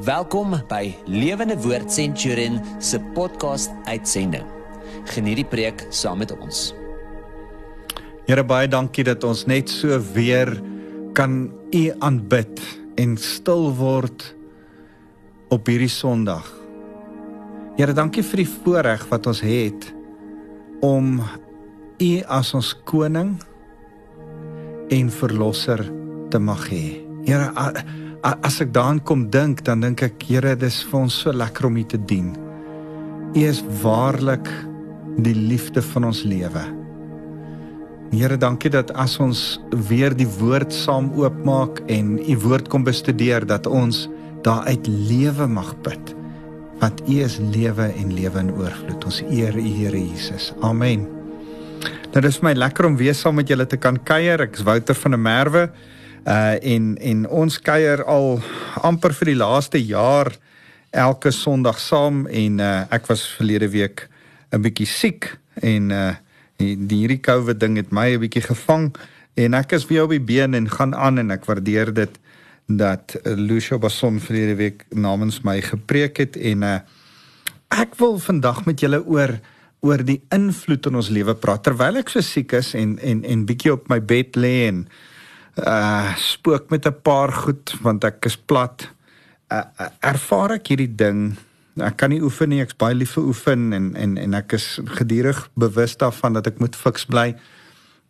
Welkom by Lewende Woord Centurion se podcast uitsending. Geniet die preek saam met ons. Here baie dankie dat ons net so weer kan U aanbid en stil word op hierdie Sondag. Here, dankie vir die voorreg wat ons het om U as ons koning en verlosser te mag hê. Here, as ek daaraan kom dink, dan dink ek, Here, dis vir ons so lekker om U te dien. U is waarlik die liefde van ons lewe. Here, dankie dat as ons weer die woord saam oopmaak en U woord kom bestudeer dat ons daaruit lewe mag put. Want U is lewe en lewe in oorvloed. Ons eer U, Here Jesus. Amen. Nou dis my lekker om weer saam met julle te kan kuier. Ek's Wouter van der Merwe. Uh en en ons kuier al amper vir die laaste jaar elke Sondag saam en uh ek was verlede week 'n bietjie siek en uh die, die hierdie COVID ding het my 'n bietjie gevang en ek is weer op die been en gaan aan en ek waardeer dit dat Lucio Bason verlede week namens my gepreek het en uh ek wil vandag met julle oor oor die invloed in ons lewe praat terwyl ek so siek is en en en bietjie op my bed lê en uh spook met 'n paar goed want ek is plat. Uh, uh ervaar ek hierdie ding. Ek kan nie oefen nie, ek's baie lief vir oefen en en en ek is gedurig bewus daarvan dat ek moet fiks bly.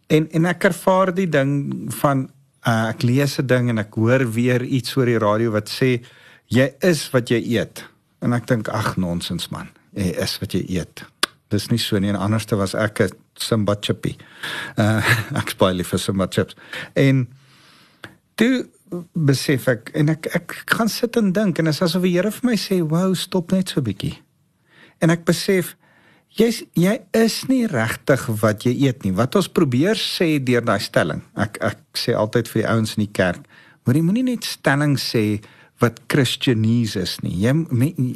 En en ek ervaar die ding van uh ek lees 'n ding en ek hoor weer iets oor die radio wat sê jy is wat jy eet. En ek dink ag nonsens man. Jy is wat jy eet. Dis nie so nie en anderste was ek 'n Simba chippy. Uh ek speel lief vir Simba chips. En toe besef ek en ek ek gaan sit en dink en dit is asof die Here vir my sê, "Wow, stop net so 'n bietjie." En ek besef jy's jy is nie regtig wat jy eet nie. Wat ons probeer sê deur daai stelling. Ek ek sê altyd vir die ouens in die kerk, moenie moenie net stelling sê wat Christianese is nie. Jy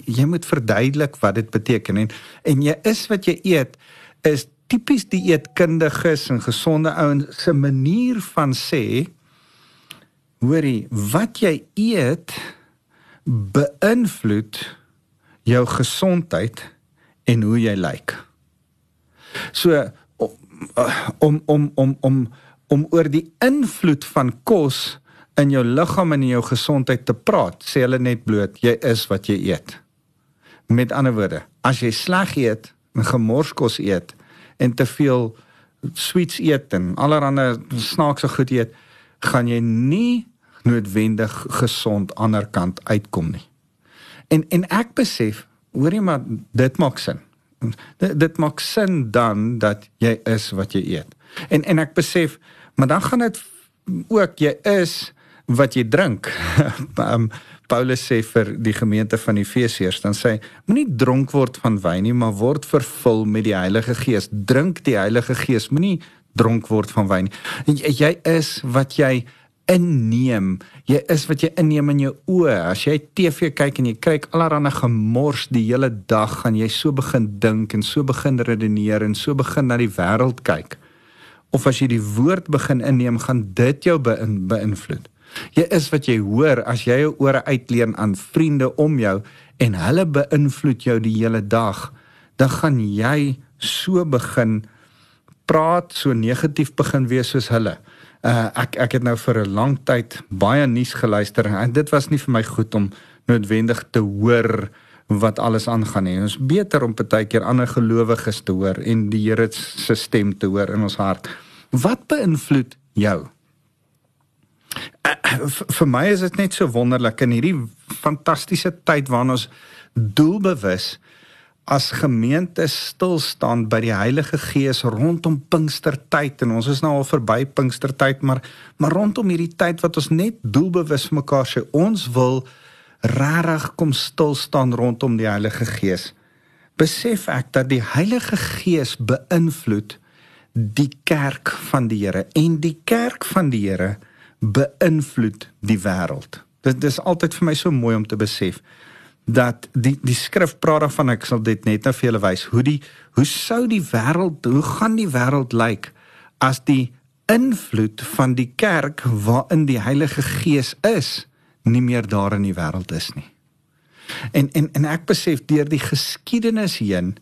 jy moet verduidelik wat dit beteken en en jy is wat jy eet is tipies dieetkundiges en gesonde ouens se manier van sê hoorie wat jy eet beïnvloed jou gesondheid en hoe jy lyk. So om om om om om oor die invloed van kos in jou liggaam en in jou gesondheid te praat, sê hulle net bloot jy is wat jy eet. Met ander woorde, as jy sleg eet, 'n gemorskos eet, en te veel sweets eet en allerlei snaakse goed eet, gaan jy nie noodwendig gesond aanderkant uitkom nie. En en ek besef, hoor jy maar dit maak sin. Dit, dit maak sin dan dat jy is wat jy eet. En en ek besef, maar dan gaan dit ook jy is wat jy drink. um, Paulus sê vir die gemeente van Efesiërs dan sê moenie dronk word van wyn nie maar word vervul met die Heilige Gees. Drink die Heilige Gees moenie dronk word van wyn nie. Jy is wat jy inneem. Jy is wat jy inneem in jou oë. As jy TV kyk en jy kyk allerlei gemors die hele dag gaan jy so begin dink en so begin redeneer en so begin na die wêreld kyk. Of as jy die woord begin inneem gaan dit jou beïnvloed Jy is wat jy hoor as jy jou ore uitleen aan vriende om jou en hulle beïnvloed jou die hele dag, dan gaan jy so begin praat, so negatief begin wees soos hulle. Uh ek ek het nou vir 'n lang tyd baie nuus geluister en dit was nie vir my goed om noodwendig te hoor wat alles aangaan nie. Ons beter om partykeer ander gelowiges te hoor en die Here se stem te hoor in ons hart. Wat beïnvloed jou? Vir my is dit net so wonderlik in hierdie fantastiese tyd waarin ons doelbewus as gemeente stil staan by die Heilige Gees rondom Pinkstertyd. En ons is nou al verby Pinkstertyd maar maar rondom hierdie tyd wat ons net doelbewus vir mekaar sê ons wil regtig kom stil staan rondom die Heilige Gees. Besef ek dat die Heilige Gees beïnvloed die kerk van die Here. En die kerk van die Here beïnvloed die wêreld. Dit is altyd vir my so mooi om te besef dat die die skrif praat daarvan ek sal dit net nou vir julle wys hoe die hoe sou die wêreld hoe gaan die wêreld lyk as die invloed van die kerk waarin die Heilige Gees is nie meer daar in die wêreld is nie. En en en ek besef deur die geskiedenis heen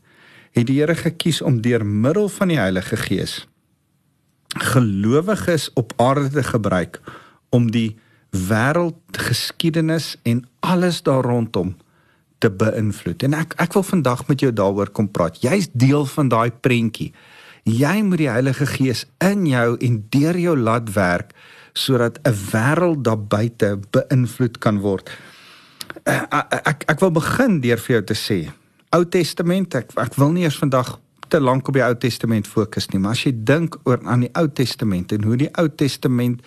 het die Here gekies om deur middel van die Heilige Gees gelowiges op aarde te gebruik om die wêreldgeskiedenis en alles daar rondom te beïnvloed. En ek ek wil vandag met jou daaroor kom praat. Jy's deel van daai prentjie. Jy moet die Heilige Gees in jou en deur jou laat werk sodat 'n wêreld daar buite beïnvloed kan word. Eh, ek ek ek wil begin deur vir jou te sê Ou Testament ek ek wil nie eers vandag te lank op die Ou Testament fokus nie, maar as jy dink oor aan die Ou Testament en hoe die Ou Testament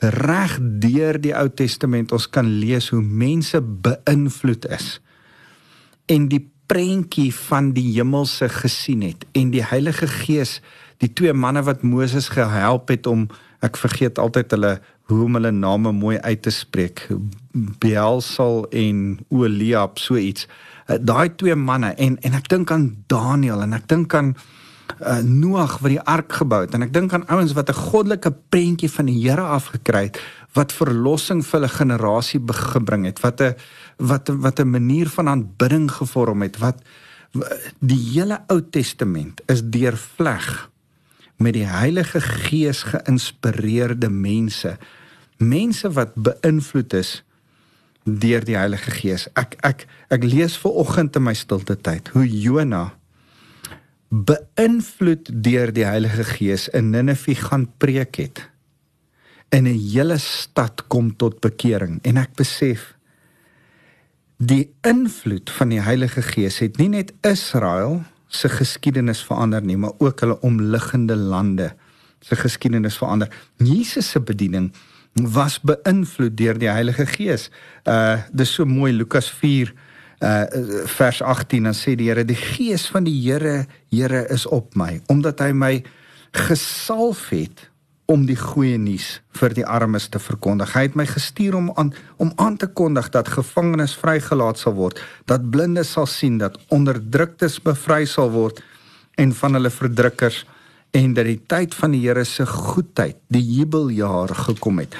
reg deur die Ou Testament ons kan lees hoe mense beïnvloed is en die prentjie van die hemelse gesien het en die Heilige Gees die twee manne wat Moses gehelp het om ek vergeet altyd hulle hoe om hulle name mooi uit te spreek Beelsal en Oliab so iets daai twee manne en en ek dink aan Daniel en ek dink aan uh, Noag wat die ark gebou het en ek dink aan ouens wat 'n goddelike prentjie van die Here afgekry het wat verlossing vir hulle generasie gebring het wat 'n wat wat 'n manier van aanbidding gevorm het wat die hele Ou Testament is deurvleg met die Heilige Gees geïnspireerde mense. Mense wat beïnvloed is deur die Heilige Gees ek ek ek lees ver oggend in my stilte tyd hoe Jona beïnvloed deur die Heilige Gees in Ninive gaan preek het en 'n hele stad kom tot bekering en ek besef die invloed van die Heilige Gees het nie net Israel se geskiedenis verander nie, maar ook hulle omliggende lande se geskiedenis verander. Jesus se bediening was beïnvloed deur die Heilige Gees. Uh dis so mooi Lukas 4 uh vers 18 dan sê die Here die Gees van die Here Here is op my omdat hy my gesalf het om die goeie nuus vir die armes te verkondig. Hy het my gestuur om aan om aan te kondig dat gevangenes vrygelaat sal word, dat blindes sal sien, dat onderdruktes bevry sal word en van hulle verdrukkers en dat die tyd van die Here se goedheid, die jubeljaar gekom het.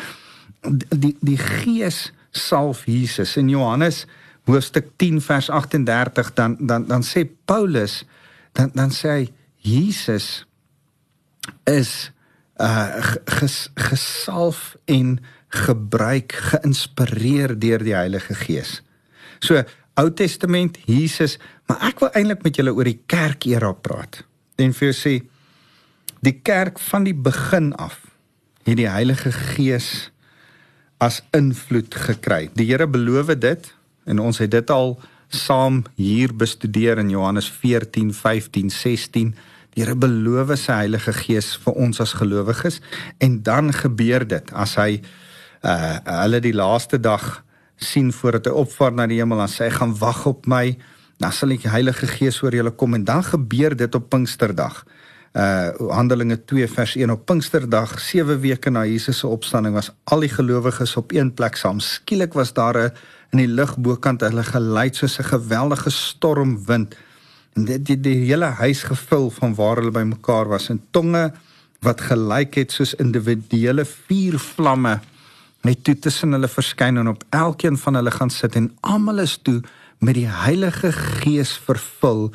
Die die Gees salf Jesus in Johannes hoofstuk 10 vers 38 dan dan dan sê Paulus dan dan sê hy Jesus is uh ges, gesalf en gebruik geïnspireer deur die Heilige Gees. So Ou Testament Jesus, maar ek wil eintlik met julle oor die kerk era praat. En vir jou sê die kerk van die begin af het die Heilige Gees as invloed gekry. Die Here beloof dit en ons het dit al saam hier bestudeer in Johannes 14, 15, 16 Die Here beloof sy Heilige Gees vir ons as gelowiges en dan gebeur dit as hy uh hulle die laaste dag sien voordat hy opvaar na die hemel en sê hy gaan wag op my dan sal die Heilige Gees oor julle kom en dan gebeur dit op Pinksterdag. Uh Handelinge 2 vers 1 op Pinksterdag 7 weke na Jesus se opstanding was al die gelowiges op een plek saam. Skielik was daar 'n in die lug bokant hulle gelei soos 'n geweldige stormwind. En dit die, die hele huis gevul van waar hulle bymekaar was. En tonge wat gelyk het soos individuele vuurvlamme net toe tussen hulle verskyn en op elkeen van hulle gaan sit. En almal is toe met die Heilige Gees vervul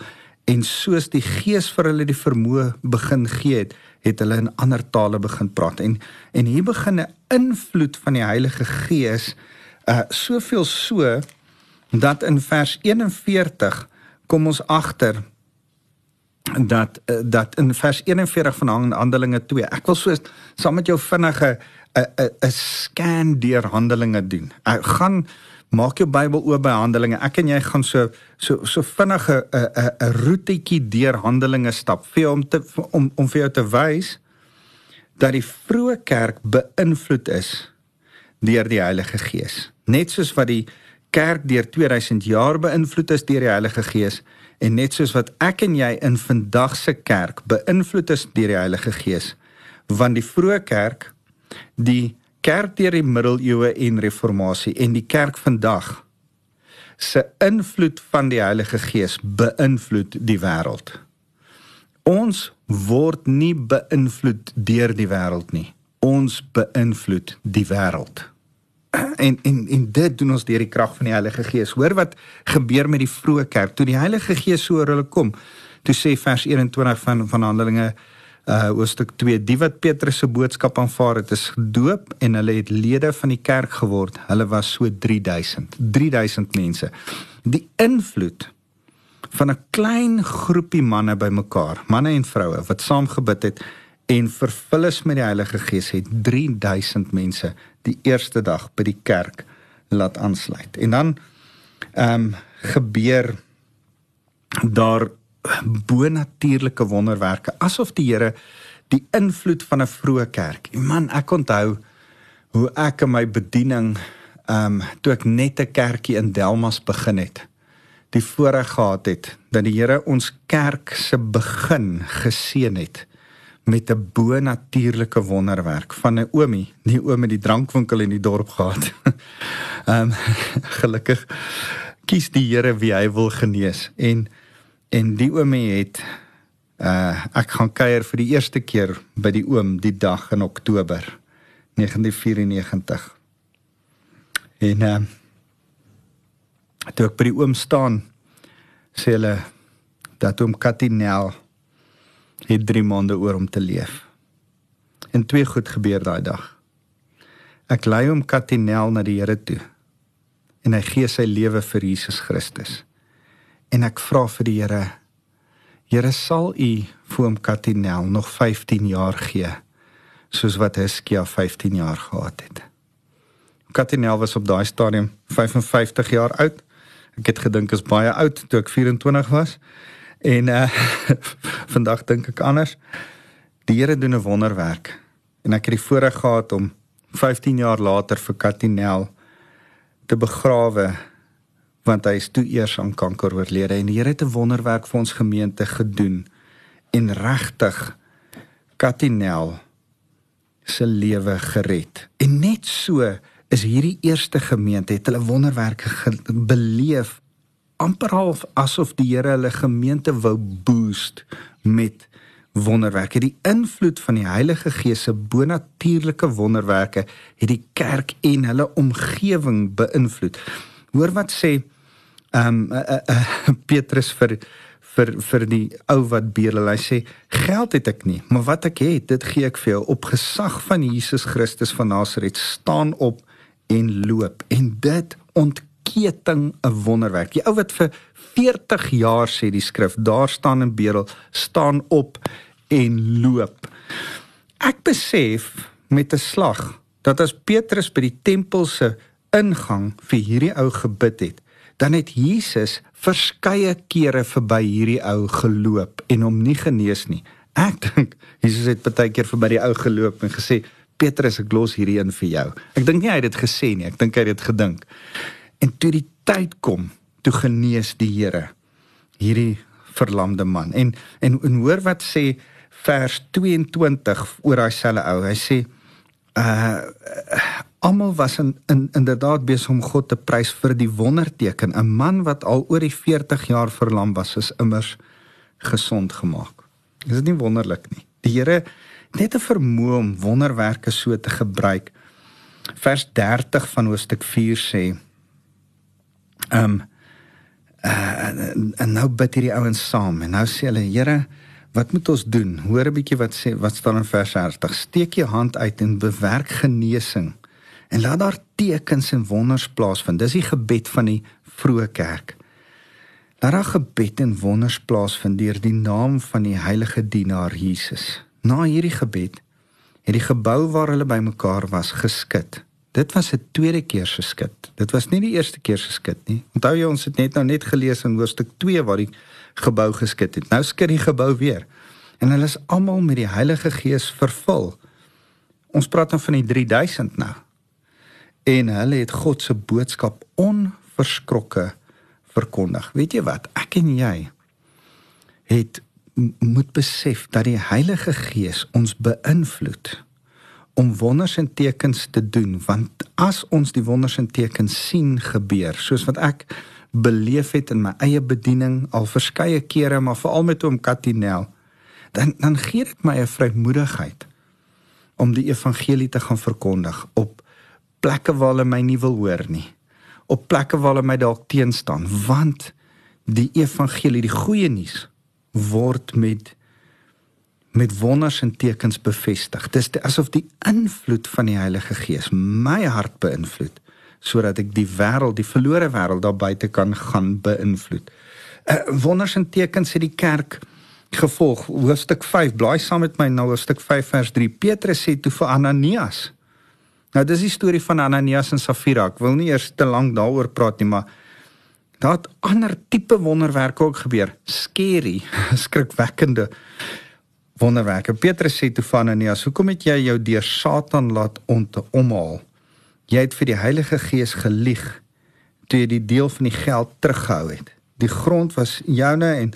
en soos die Gees vir hulle die vermoë begin gee het het hulle in ander tale begin praat en en hier begin 'n invloed van die Heilige Gees uh soveel so dat in vers 41 kom ons agter dat eh, dat in vers 41 van Handelinge 2 ek wil so saam met jou vinnige 'n 'n 'n scan deur Handelinge doen. Ek gaan maak jou Bybel oop by Handelinge. Ek en jy gaan so so so vinnige 'n 'n 'n roetjie deur Handelinge stap vir jou om te om om vir jou te wys dat die vroeë kerk beïnvloed is deur die Heilige Gees. Net soos wat die kerk deur 2000 jaar beïnvloed is deur die Heilige Gees en net soos wat ek en jy in vandag se kerk beïnvloed is deur die Heilige Gees want die vroeë kerk die kerk deur die middeleeue en reformatie en die kerk vandag se invloed van die Heilige Gees beïnvloed die wêreld ons word nie beïnvloed deur die wêreld nie ons beïnvloed die wêreld En en en dit doen ons deur die krag van die Heilige Gees. Hoor wat gebeur met die vroeë kerk toe die Heilige Gees so oor hulle kom. Toe sê vers 21 van van Handelinge uh hoofstuk 2 die wat Petrus se boodskap aanvaar het is gedoop en hulle het lede van die kerk geword. Hulle was so 3000. 3000 mense. Die invloed van 'n klein groepie manne bymekaar, manne en vroue wat saam gebid het en vervul is met die Heilige Gees het 3000 mense die eerste dag by die kerk laat aansluit. En dan ehm um, gebeur daar bonatuurlike wonderwerke asof die Here die invloed van 'n vroeë kerk. Man, ek onthou hoe ek in my bediening ehm um, toe ek net 'n kerkie in Delmas begin het, die voorreg gehad het dat die Here ons kerk se begin geseën het met 'n bonatuurlike wonderwerk van 'n oomie, nie oom met die drankwinkel in die dorp gehad. Ehm um, gelukkig kies die Here wie hy wil genees en En die oomie het uh ek gaan kuier vir die eerste keer by die oom die dag in Oktober 1994. En uh toe ek by die oom staan sê hulle dat oom Katinel het 3 maande oor om te leef. En twee goed gebeur daai dag. Ek lei hom Katinel na die Here toe en hy gee sy lewe vir Jesus Christus en ek vra vir die Here Here sal u vir hom Katinel nog 15 jaar gee soos wat Hiskia 15 jaar gehad het. Katinel was op daai stadium 55 jaar oud. Ek het gedink is baie oud toe ek 24 was. En uh vandag dink ek anders. Die Here doen 'n wonderwerk en ek het die voorreg gehad om 15 jaar later vir Katinel te begrawe want hy is toe eers aan kanker oorlede en die Here het 'n wonderwerk vir ons gemeente gedoen en regtig Katinel se lewe gered. En net so is hierdie eerste gemeente het hulle wonderwerke beleef amper half asof die Here hulle gemeente wou boost met wonderwerke. Die invloed van die Heilige Gees se bonatuurlike wonderwerke het die kerk en hulle omgewing beïnvloed. Hoor wat sê ehm um, uh, uh, Petrus vir vir vir die ou wat bedel. Hy sê geld het ek nie, maar wat ek het, dit gee ek vir jou op gesag van Jesus Christus van Nasaret. Staan op en loop. En dit ontketting 'n wonderwerk. Die ou wat vir 40 jaar sê die skrif, daar staan in bedel, staan op en loop. Ek besef met 'n slag dat as Petrus by die tempel se ingang vir hierdie ou gebid het, dan het Jesus verskeie kere verby hierdie ou geloop en hom nie genees nie. Ek dink Jesus het baie keer verby die ou geloop en gesê Petrus ek los hierdie een vir jou. Ek dink nie hy het dit gesê nie, ek dink hy het dit gedink. En toe die tyd kom, toe genees die Here hierdie verlamde man. En en en hoor wat sê vers 22 oor daai selfe ou. Hy sê uh almal was in, in inderdaad besig om God te prys vir die wonderteken. 'n man wat al oor die 40 jaar verlam was is immers gesond gemaak is dit nie wonderlik nie? Die Here net 'n vermoë om wonderwerke so te gebruik. Vers 30 van hoofstuk 4 sê ehm um, uh, en nou bid hierdie ouens saam en nou sê hulle Here Wat moet ons doen? Hoor 'n bietjie wat sê wat staan in vers 30. Steek jou hand uit en bewerk genesing en laat daar tekens en wonders plaasvind. Dis die gebed van die vroeë kerk. Laat daar gebed en wonders plaasvind deur die naam van die heilige dienaar Jesus. Na hierdie gebed het die gebou waar hulle bymekaar was geskit. Dit was 'n tweede keer se skit. Dit was nie die eerste keer se skit nie. Onthou jy ons het net nou net gelees in hoofstuk 2 waar die gebou geskit het. Nou skit die gebou weer. En hulle is almal met die Heilige Gees vervul. Ons praat dan van die 3000 nou. En hulle het God se boodskap onverskrokke verkondig. Weet jy wat? Ek en jy het moet besef dat die Heilige Gees ons beïnvloed om wonders en tekens te doen want as ons die wonders en tekens sien gebeur soos wat ek beleef het in my eie bediening al verskeie kere maar veral met oom Katinel dan dan gee dit my 'n vrymoedigheid om die evangelie te gaan verkondig op plekke waar hulle my nie wil hoor nie. Op plekke waar hulle my dalk teenstaan, want die evangelie, die goeie nuus word met met wonders en tekens bevestig. Dis asof die invloed van die Heilige Gees my hart beïnvloed sodat ek die wêreld, die verlore wêreld daar buite kan gaan beïnvloed. Uh, wonders en tekens het die kerk gevolg. Hoofstuk 5, blaai saam met my na hoofstuk 5 vers 3. Petrus sê toe vir Ananias. Nou dis die storie van Ananias en Safira. Ek wil nie eers te lank daaroor praat nie, maar daar het ander tipe wonderwerke ook gebeur. Scary, skrikwekkende wonderwerke. Petrus sê toe van Ananias, "Hoekom het jy jou deur Satan laat omhaal? Jy het vir die Heilige Gees gelieg toe jy die deel van die geld teruggehou het. Die grond was joune en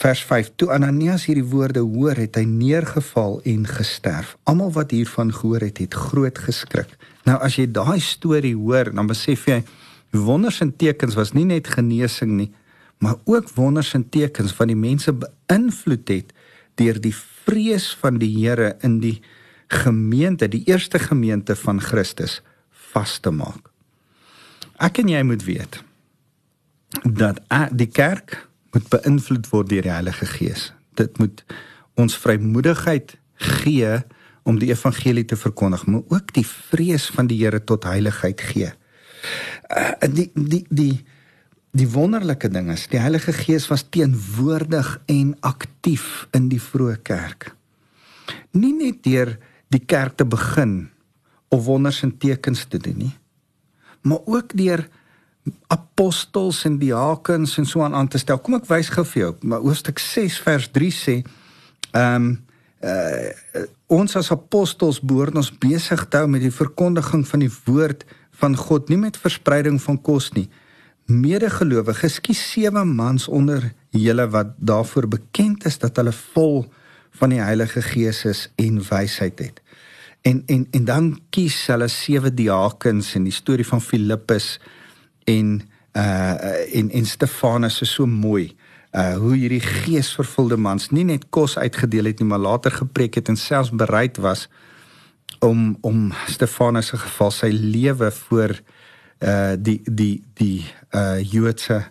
vers 5 toe Ananias hierdie woorde hoor, het hy neergeval en gesterf. Almal wat hiervan gehoor het, het groot geskrik. Nou as jy daai storie hoor, dan besef jy wonders en tekens was nie net genesing nie, maar ook wonders en tekens wat die mense beïnvloed het deur die vrees van die Here in die gemeente, die eerste gemeente van Christus vas te maak. Ek en jy moet weet dat die kerk moet beïnvloed word deur die Heilige Gees. Dit moet ons vrymoedigheid gee om die evangelie te verkondig, maar ook die vrees van die Here tot heiligheid gee. Uh, die die die Die wonderlike ding is, die Heilige Gees was teenwoordig en aktief in die vroeë kerk. Nie net deur die kerk te begin of wonders en tekens te doen nie, maar ook deur apostels en diakens en so aan aan te stel. Kom ek wys gou vir jou, maar Hoofstuk 6 vers 3 sê, ehm um, uh, ons as apostels behoort ons besig te hou met die verkondiging van die woord van God, nie met verspreiding van kos nie medegelowiges, skies sewe mans onder julle wat daarvoor bekend is dat hulle vol van die Heilige Gees is en wysheid het. En en en dan kies hulle sewe diakens in die storie van Filippus en uh en en Stefanus is so mooi. Uh hoe hierdie geesvervulde mans nie net kos uitgedeel het nie, maar later gepreek het en selfs bereid was om om Stefanus se geval sy lewe voor uh die die die uh Joodse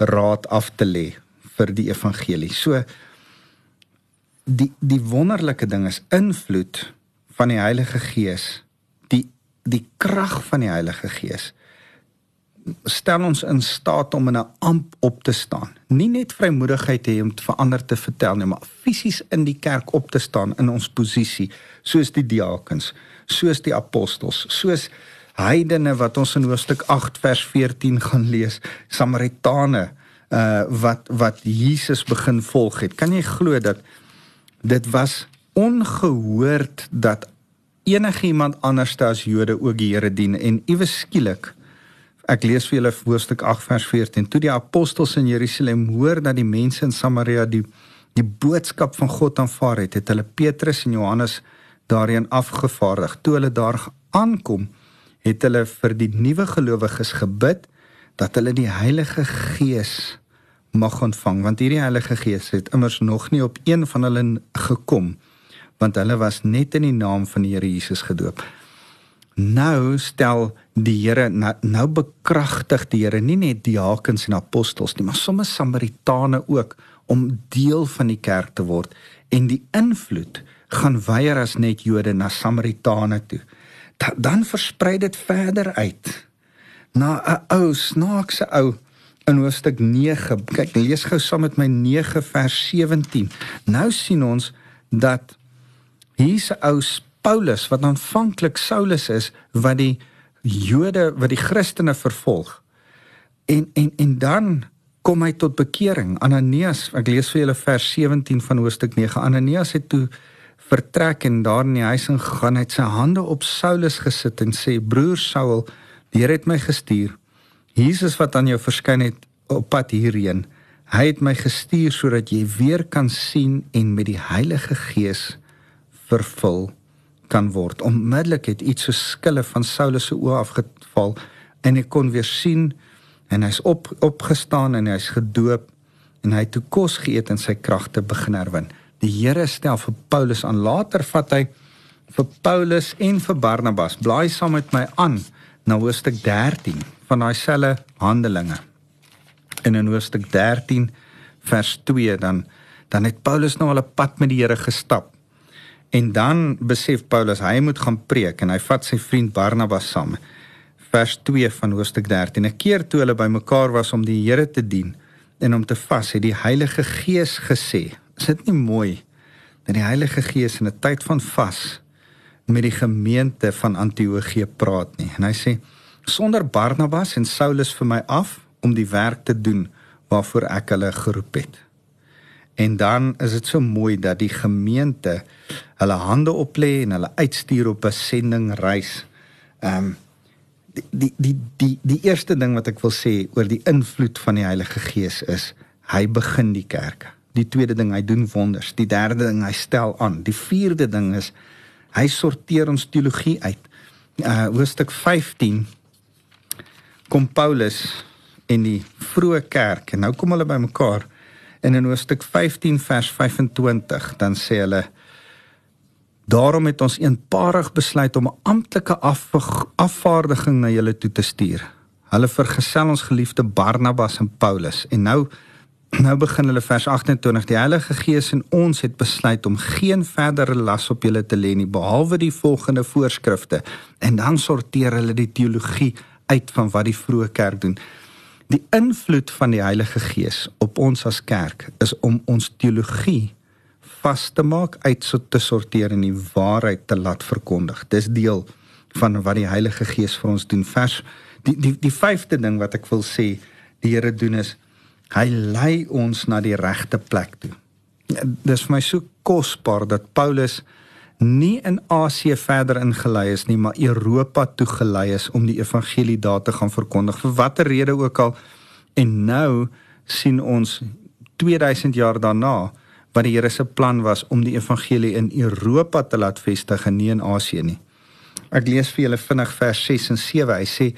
raad af te lê vir die evangelie. So die die wonderlike ding is invloed van die Heilige Gees, die die krag van die Heilige Gees stel ons in staat om in 'n amp op te staan. Nie net vrymoedigheid hê om te verander te vertel nie, maar fisies in die kerk op te staan in ons posisie, soos die diakens, soos die apostels, soos heidene wat ons in hoofstuk 8 vers 14 gaan lees, Samaritane uh wat wat Jesus begin volg het. Kan jy glo dat dit was ongehoord dat enige iemand anders as Jode ook die Here dien. En iewes skielik ek lees vir julle hoofstuk 8 vers 14 toe die apostels in Jerusalem hoor dat die mense in Samaria die die boodskap van God aanvaar het het hulle Petrus en Johannes daarin afgevaardig. Toe hulle daar aankom het hulle vir die nuwe gelowiges gebid dat hulle die Heilige Gees mag ontvang want hierdie Heilige Gees het immers nog nie op een van hulle gekom want hulle was net in die naam van die Here Jesus gedoop. Nou stel die Here nou, nou bekragtig die Here nie net diakens en apostels nie maar sommer Samaritane ook om deel van die kerk te word en die invloed gaan weier as net Jode na Samaritane toe da, dan versprei dit verder uit na 'n ou snaakse ou in hoofstuk 9. Kyk, lees gou saam met my 9 vers 17. Nou sien ons dat hier's 'n ou Paulus wat aanvanklik Saulus is wat die Jode wat die Christene vervolg. En en en dan kom hy tot bekering. Ananias, ek lees vir julle vers 17 van hoofstuk 9. Ananias het toe vertrek en daar in die huis ingegaan het sy hande op Saulus gesit en sê broer Saul die Here het my gestuur Jesus wat aan jou verskyn het op pad hierheen hy het my gestuur sodat jy weer kan sien en met die Heilige Gees vervul kan word onmiddellik het iets so skille van Saulus se oë afgeval en hy kon weer sien en hy's op opgestaan en hy's gedoop en hy het toe kos geëet en sy kragte begin herwin Die Here stel vir Paulus aan later vat hy vir Paulus en vir Barnabas. Blaai saam met my aan na hoofstuk 13 van daai selfe Handelinge. En in hoofstuk 13 vers 2 dan dan het Paulus nou al 'n pad met die Here gestap. En dan besef Paulus hy moet gaan preek en hy vat sy vriend Barnabas saam. Vers 2 van hoofstuk 13. 'n Keer toe hulle bymekaar was om die Here te dien en om te vas, het die Heilige Gees gesê: "Is dit nie mooi dat die Heilige Gees in 'n tyd van vas met die gemeente van Antiochië praat nie?" En hy sê: "Sonder Barnabas en Saulus vir my af om die werk te doen waarvoor ek hulle geroep het." En dan is dit so mooi dat die gemeente hulle hande oplê en hulle uitstuur op 'n sendingreis. Ehm um, die, die die die die eerste ding wat ek wil sê oor die invloed van die Heilige Gees is hy begin die kerke. Die tweede ding hy doen wonders. Die derde ding hy stel aan. Die vierde ding is hy sorteer ons teologie uit. Uh hoofstuk 15 kom Paulus en die vroeë kerk en nou kom hulle bymekaar En in hoofstuk 15 vers 25 dan sê hulle Daarom het ons eenparig besluit om 'n amptelike afvaardiging na julle toe te stuur. Hulle vergesel ons geliefde Barnabas en Paulus en nou nou begin hulle vers 28 die Heilige Gees en ons het besluit om geen verdere las op julle te lê nie behalwe die volgende voorskrifte en dan sorteer hulle die teologie uit van wat die vroeë kerk doen. Die invloed van die Heilige Gees op ons as kerk is om ons teologie vas te maak, uit te sorteer en die waarheid te laat verkondig. Dis deel van wat die Heilige Gees vir ons doen. Vers die die die vyfde ding wat ek wil sê die Here doen is hy lei ons na die regte plek toe. Dis vir my so kosbaar dat Paulus nie in Asië verder ingelei is nie, maar Europa toe gelei is om die evangelie daar te gaan verkondig vir watter rede ook al. En nou sien ons 2000 jaar daarna wat die Here se plan was om die evangelie in Europa te laat vestig en nie in Asië nie. Ek lees vir julle vinnig vers 6 en 7. Hy sê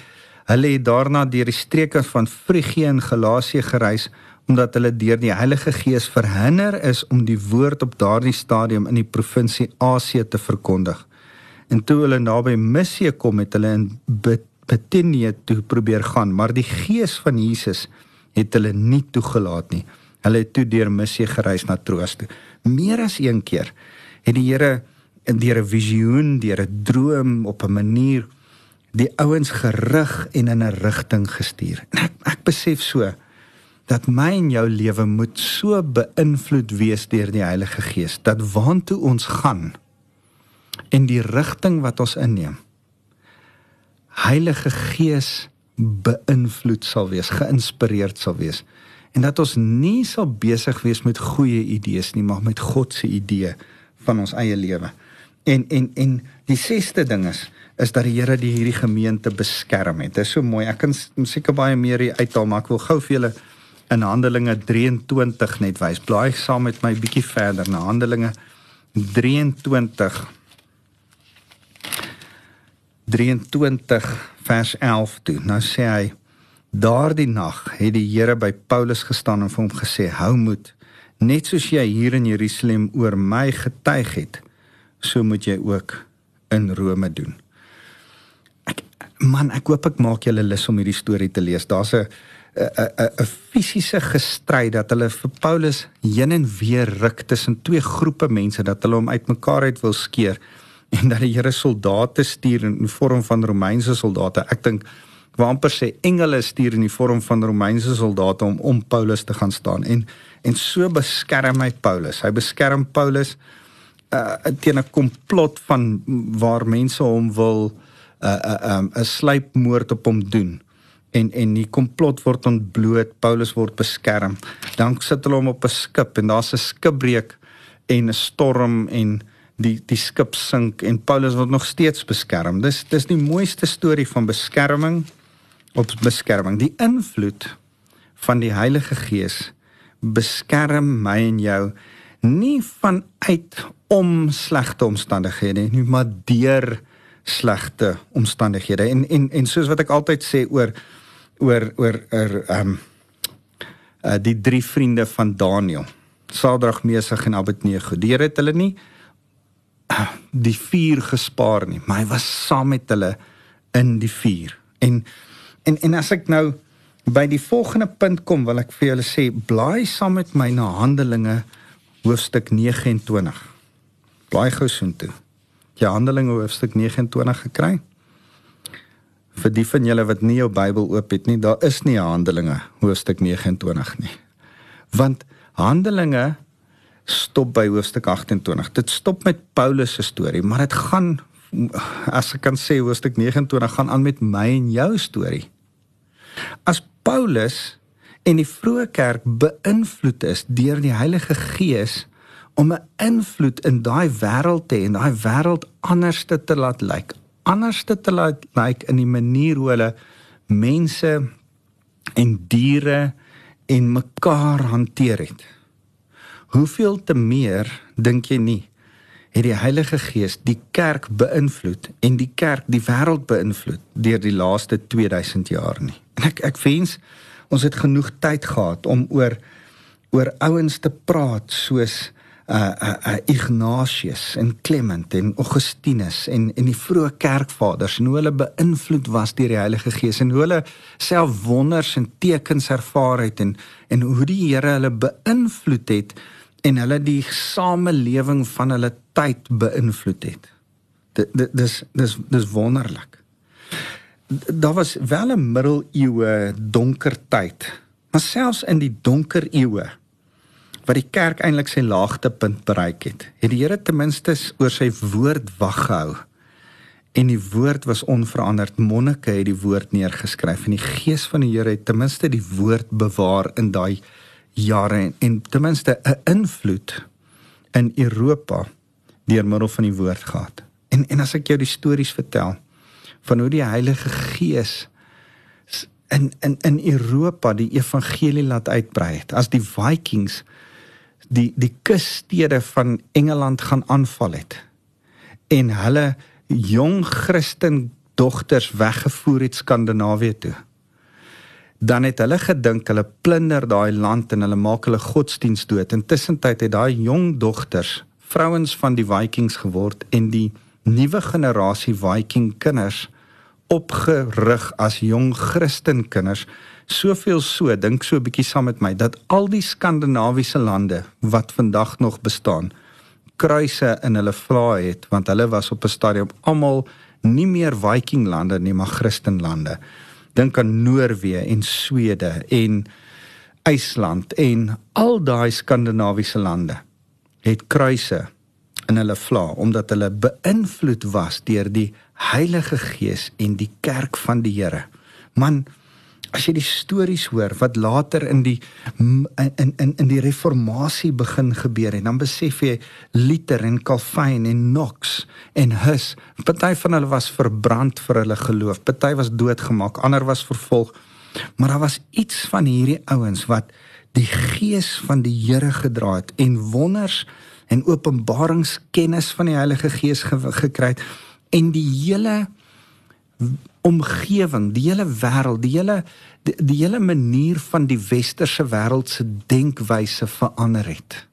hulle het daarna deur die streke van Frigië en Galasië gereis omdat hulle deur die Heilige Gees verhinder is om die woord op daardie stadium in die provinsie Asië te verkondig. En toe hulle naby Missie kom het hulle in Bithynië toe probeer gaan, maar die Gees van Jesus het hulle nie toegelaat nie. Hulle het toe deur Missie gereis na Troas toe. Meer as een keer het die Here in deur 'n visioen, deur 'n droom op 'n manier die ouens gerig en in 'n rigting gestuur. En ek ek besef so dat my en jou lewe moet so beïnvloed wees deur die Heilige Gees dat waantoe ons gaan en die rigting wat ons inneem Heilige Gees beïnvloed sal wees, geïnspireerd sal wees en dat ons nie sal besig wees met goeie idees nie, maar met God se idee van ons eie lewe. En en en die sesde ding is is dat die Here die hierdie gemeente beskerm het. Dit is so mooi. Ek kan seker baie meer hier uithaal, maar ek wil gou vir julle in Handelinge 23 net wys. Blaai saam met my bietjie verder na Handelinge 23 23 vers 11 toe. Nou sê hy daardie nag het die Here by Paulus gestaan en vir hom gesê: "Hou moed. Net soos jy hier in Jerusalem oor my getuig het, so moet jy ook in Rome doen." Ek man, ek hoop ek maak julle lus om hierdie storie te lees. Daar's 'n 'n 'n fisiese gestryd dat hulle vir Paulus heen en weer ruk tussen twee groepe mense dat hulle hom uitmekaar uit wil skeer en dat die Here soldate stuur in die vorm van Romeinse soldate. Ek dink waar amper sê engele stuur in die vorm van Romeinse soldate om om Paulus te gaan staan en en so beskerm hy Paulus. Hy beskerm Paulus uh teen 'n komplot van waar mense hom wil 'n uh, 'n uh, um, 'n sluipmoord op hom doen en en die komplot word ontbloot, Paulus word beskerm. Dan sit hulle hom op 'n skip en daar's 'n skipbreek en 'n storm en die die skip sink en Paulus word nog steeds beskerm. Dis dis die mooiste storie van beskerming op beskerming. Die invloed van die Heilige Gees beskerm my en jou nie vanuit om slegte omstandighede nie, maar deur slegte omstandighede. En en en soos wat ek altyd sê oor oor oor er ehm um, uh, die drie vriende van Daniël. Sadrag, Mesig en Abednego. Deur het hulle nie die vuur gespaar nie, maar hy was saam met hulle in die vuur. En en en as ek nou by die volgende punt kom, wil ek vir julle sê blaai saam met my na Handelinge hoofstuk 29. Blaai gou soontoe. Jy Handelinge hoofstuk 29 gekry? Vir die van julle wat nie jou Bybel oop het nie, daar is nie Handelinge hoofstuk 29 nie. Want Handelinge stop by hoofstuk 28. Dit stop met Paulus se storie, maar dit gaan as ek kan sê hoofstuk 29 gaan aan met my en jou storie. As Paulus en die vroeë kerk beïnvloed is deur die Heilige Gees om 'n invloed in daai wêreld te hê en daai wêreld anders te laat lyk, anders te laat lyk in die manier hoe hulle mense en diere en mekaar hanteer het. Hoeveel te meer dink jy nie het die Heilige Gees die kerk beïnvloed en die kerk die wêreld beïnvloed deur die laaste 2000 jaar nie. En ek ek wens ons het genoeg tyd gehad om oor oor ouens te praat soos uh uh, uh Ignatius en Clement en Augustinus en en die vroeë kerkvaders en hoe hulle beïnvloed was deur die Heilige Gees en hoe hulle self wonders en tekens ervaar het en en hoe die Here hulle beïnvloed het en hulle die samelewing van hulle tyd beïnvloed het. Dit dis dis dis wonderlik. Daar was wel 'n middeleeue donker tyd, maar selfs in die donker eeue wat die kerk eintlik sy laagtepunt bereik het, het die Here ten minste oor sy woord wag gehou. En die woord was onveranderd. Monnike het die woord neergeskryf en die gees van die Here het ten minste die woord bewaar in daai jare en, en ten minste 'n invloed in Europa deur middel van die woord gehad. En en as ek jou die stories vertel van hoe die Heilige Gees in in in Europa die evangelie laat uitbrei het as die Vikings die die kusstede van Engeland gaan aanval het en hulle jong Christen dogters weggevoer het Skandinawië toe. Dan het hulle gedink hulle plunder daai land en hulle maak hulle godsdienst dood. Intussen tyd het daai jong dogters vrouens van die Vikings geword en die nuwe generasie Viking kinders opgerig as jong Christen kinders soveel so dink so 'n bietjie saam met my dat al die skandinawiese lande wat vandag nog bestaan kruise in hulle vlae het want hulle was op 'n stadium almal nie meer viking lande nie maar christen lande. Dink aan noorwe en swede en IJsland en al daai skandinawiese lande het kruise in hulle vlae omdat hulle beïnvloed was deur die Heilige Gees en die kerk van die Here. Man as jy die stories hoor wat later in die in in in die reformatie begin gebeur het, dan besef jy Luther en Calvin en Knox en Hus, party van hulle was verbrand vir hulle geloof, party was doodgemaak, ander was vervolg. Maar daar was iets van hierdie ouens wat die gees van die Here gedra het en wonders en openbaringskennis van die Heilige Gees ge gekry het en die hele omgewing, die hele wêreld, die hele die, die hele manier van die westerse wêreld se denkwyse verander het.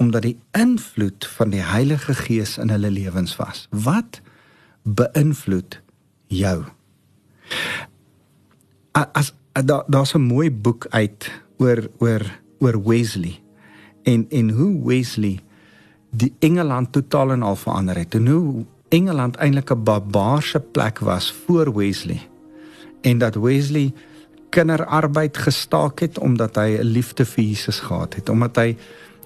Omdat die invloed van die Heilige Gees in hulle lewens was. Wat beïnvloed jou? As daar daar's 'n mooi boek uit oor oor oor Wesley en en hoe Wesley die Engeland totaal en al verander het. En hoe Engeland eintlik 'n barbaarse plek was voor Wesley en dat Wesley kinderarbeid gestaak het omdat hy 'n liefde vir Jesus gehad het omdat hy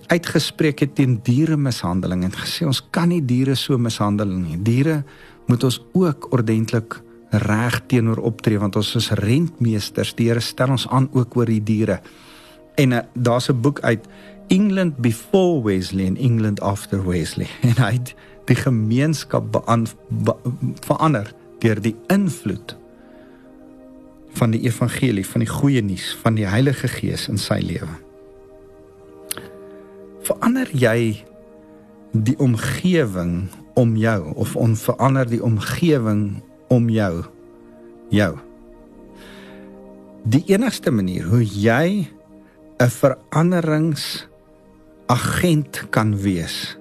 uitgespreek het teen diere mishandeling en gesê ons kan nie diere so mishandel nie. Diere moet ons ook ordentlik reg teenoor optree want ons is rentmeesters. Die Here stel ons aan ook oor die diere. En uh, daar's 'n boek uit England before Wesley en England after Wesley. En hy die gemeenskap bean, be, verander deur die invloed van die evangelie van die goeie nuus van die Heilige Gees in sy lewe. Verander jy die omgewing om jou of onverander die omgewing om jou jou. Die enigste manier hoe jy 'n veranderings agent kan wees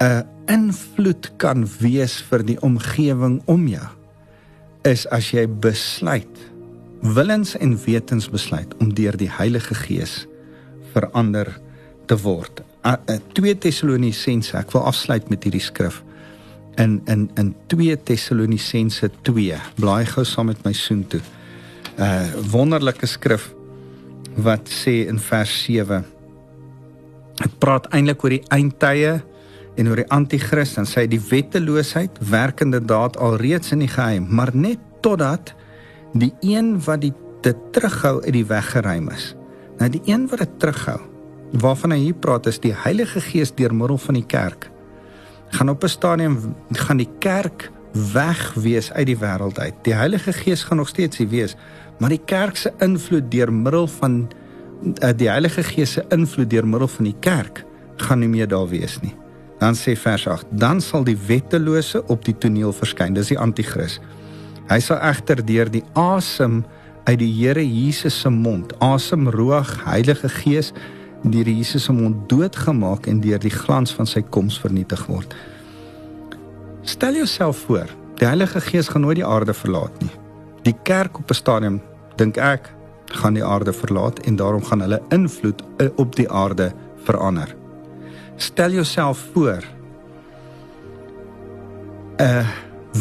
'n invloed kan wees vir die omgewing om jou is as jy besluit willens en wetens besluit om deur die Heilige Gees verander te word. 2 Tessalonisense, ek wil afsluit met hierdie skrif. In in in 2 Tessalonisense 2. Blaai gou saam met my soen toe. 'n uh, Wonderlike skrif wat sê in vers 7. Dit praat eintlik oor die eindtye en oor die anti-kris en sê die wetteloosheid werk inderdaad alreeds in die geheim, maar net totdat die een wat die dit terughou uit die weg geruim is. Nou die een wat dit terughou, waarvan hy hier praat is die Heilige Gees deur middel van die kerk. Gaan op 'n stadium gaan die kerk weg wees uit die wêreld uit. Die Heilige Gees gaan nog steeds hier wees, maar die kerk se invloed deur middel van uh, die Heilige Gees se invloed deur middel van die kerk gaan nie meer daar wees nie. Dan sê vers 8: Dan sal die wettelose op die toneel verskyn. Dis die anti-kris. Hy sal egter deur die asem uit die Here Jesus se mond, asem roog, Heilige Gees, deur Jesus se mond doodgemaak en deur die glans van sy koms vernietig word. Stel jouself voor, die Heilige Gees gaan nooit die aarde verlaat nie. Die kerk op 'n stadium, dink ek, gaan die aarde verlaat en daarom gaan hulle invloed eh, op die aarde verander. Stel jouself voor 'n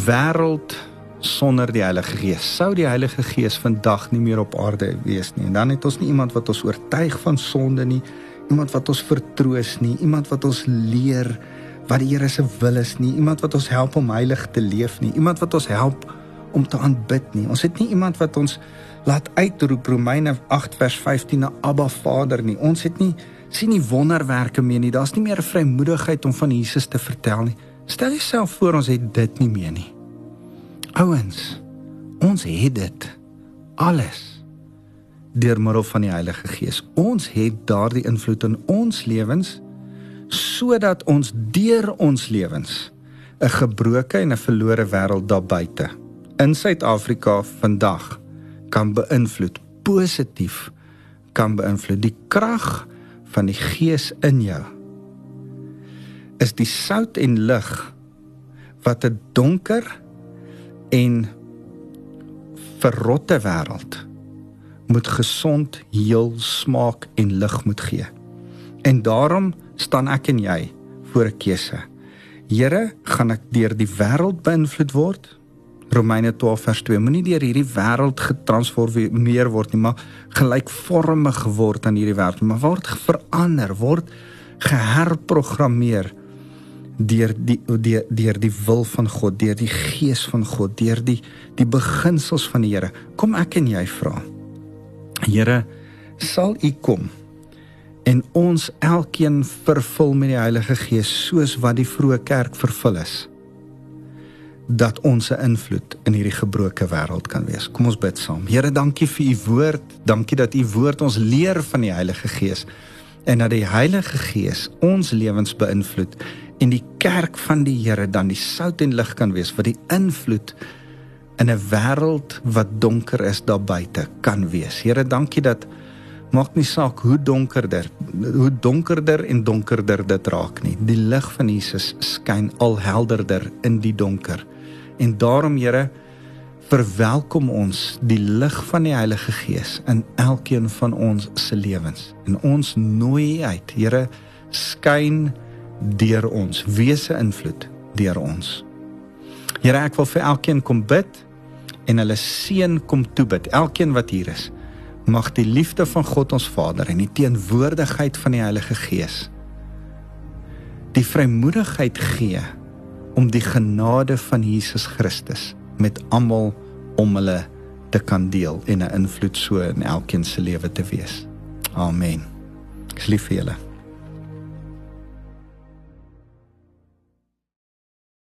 wêreld sonder die Heilige Gees. Sou die Heilige Gees vandag nie meer op aarde wees nie. En dan het ons nie iemand wat ons oortuig van sonde nie, iemand wat ons vertroos nie, iemand wat ons leer wat die Here se wil is nie, iemand wat ons help om heilig te leef nie, iemand wat ons help om te aanbid nie. Ons het nie iemand wat ons laat uitroep Romeine 8 vers 15 na Abba Vader nie. Ons het nie sien nie wonderwerke meer nie. Daar's nie meer 'n vrymoedigheid om van Jesus te vertel nie. Stel jouself voor ons het dit nie meer nie. Ouens, ons het dit alles deur middel van die Heilige Gees. Ons het daardie invloed in ons lewens sodat ons deur ons lewens 'n gebroke en 'n verlore wêreld daar buite in Suid-Afrika vandag kan beïnvloed positief kan beïnvloed die krag van die gees in jou is die sout en lig wat 'n donker en verrotte wêreld moet gesond, heel smaak en lig moet gee. En daarom staan ek en jy voor 'n keuse. Here, gaan ek deur die wêreld beïnvloed word Romeine 12 vers 2 moenie deur hierdie wêreld getransformeer word nie, maar gelykvormig word aan hierdie wêreld, maar word verander, word geherprogrammeer deur die deur deur die wil van God, deur die gees van God, deur die die beginsels van die Here. Kom ek en jy vra. Here, sal U kom en ons elkeen vervul met die Heilige Gees soos wat die vroeë kerk vervul is dat ons 'n invloed in hierdie gebroke wêreld kan wees. Kom ons bid saam. Here, dankie vir u woord. Dankie dat u woord ons leer van die Heilige Gees en dat die Heilige Gees ons lewens beïnvloed en die kerk van die Here dan die sout en lig kan wees vir die invloed in 'n wêreld wat donker is daar buite kan wees. Here, dankie dat maak nie saak hoe donkerder hoe donkerder en donkerder dit raak nie. Die lig van Jesus skyn al helderder in die donker. En daarom Here verwelkom ons die lig van die Heilige Gees in elkeen van ons se lewens. En ons nooi uit, Here, skyn deur ons, wese invloed deur ons. Here, ek wil vir elkeen kom bid en hulle seën kom toebid. Elkeen wat hier is, mag die liefde van God ons Vader en die teenwoordigheid van die Heilige Gees die vrymoedigheid gee om die genade van Jesus Christus met almal om hulle te kan deel en 'n invloed so in elkeen se lewe te wees. Amen. Ek lief vir julle.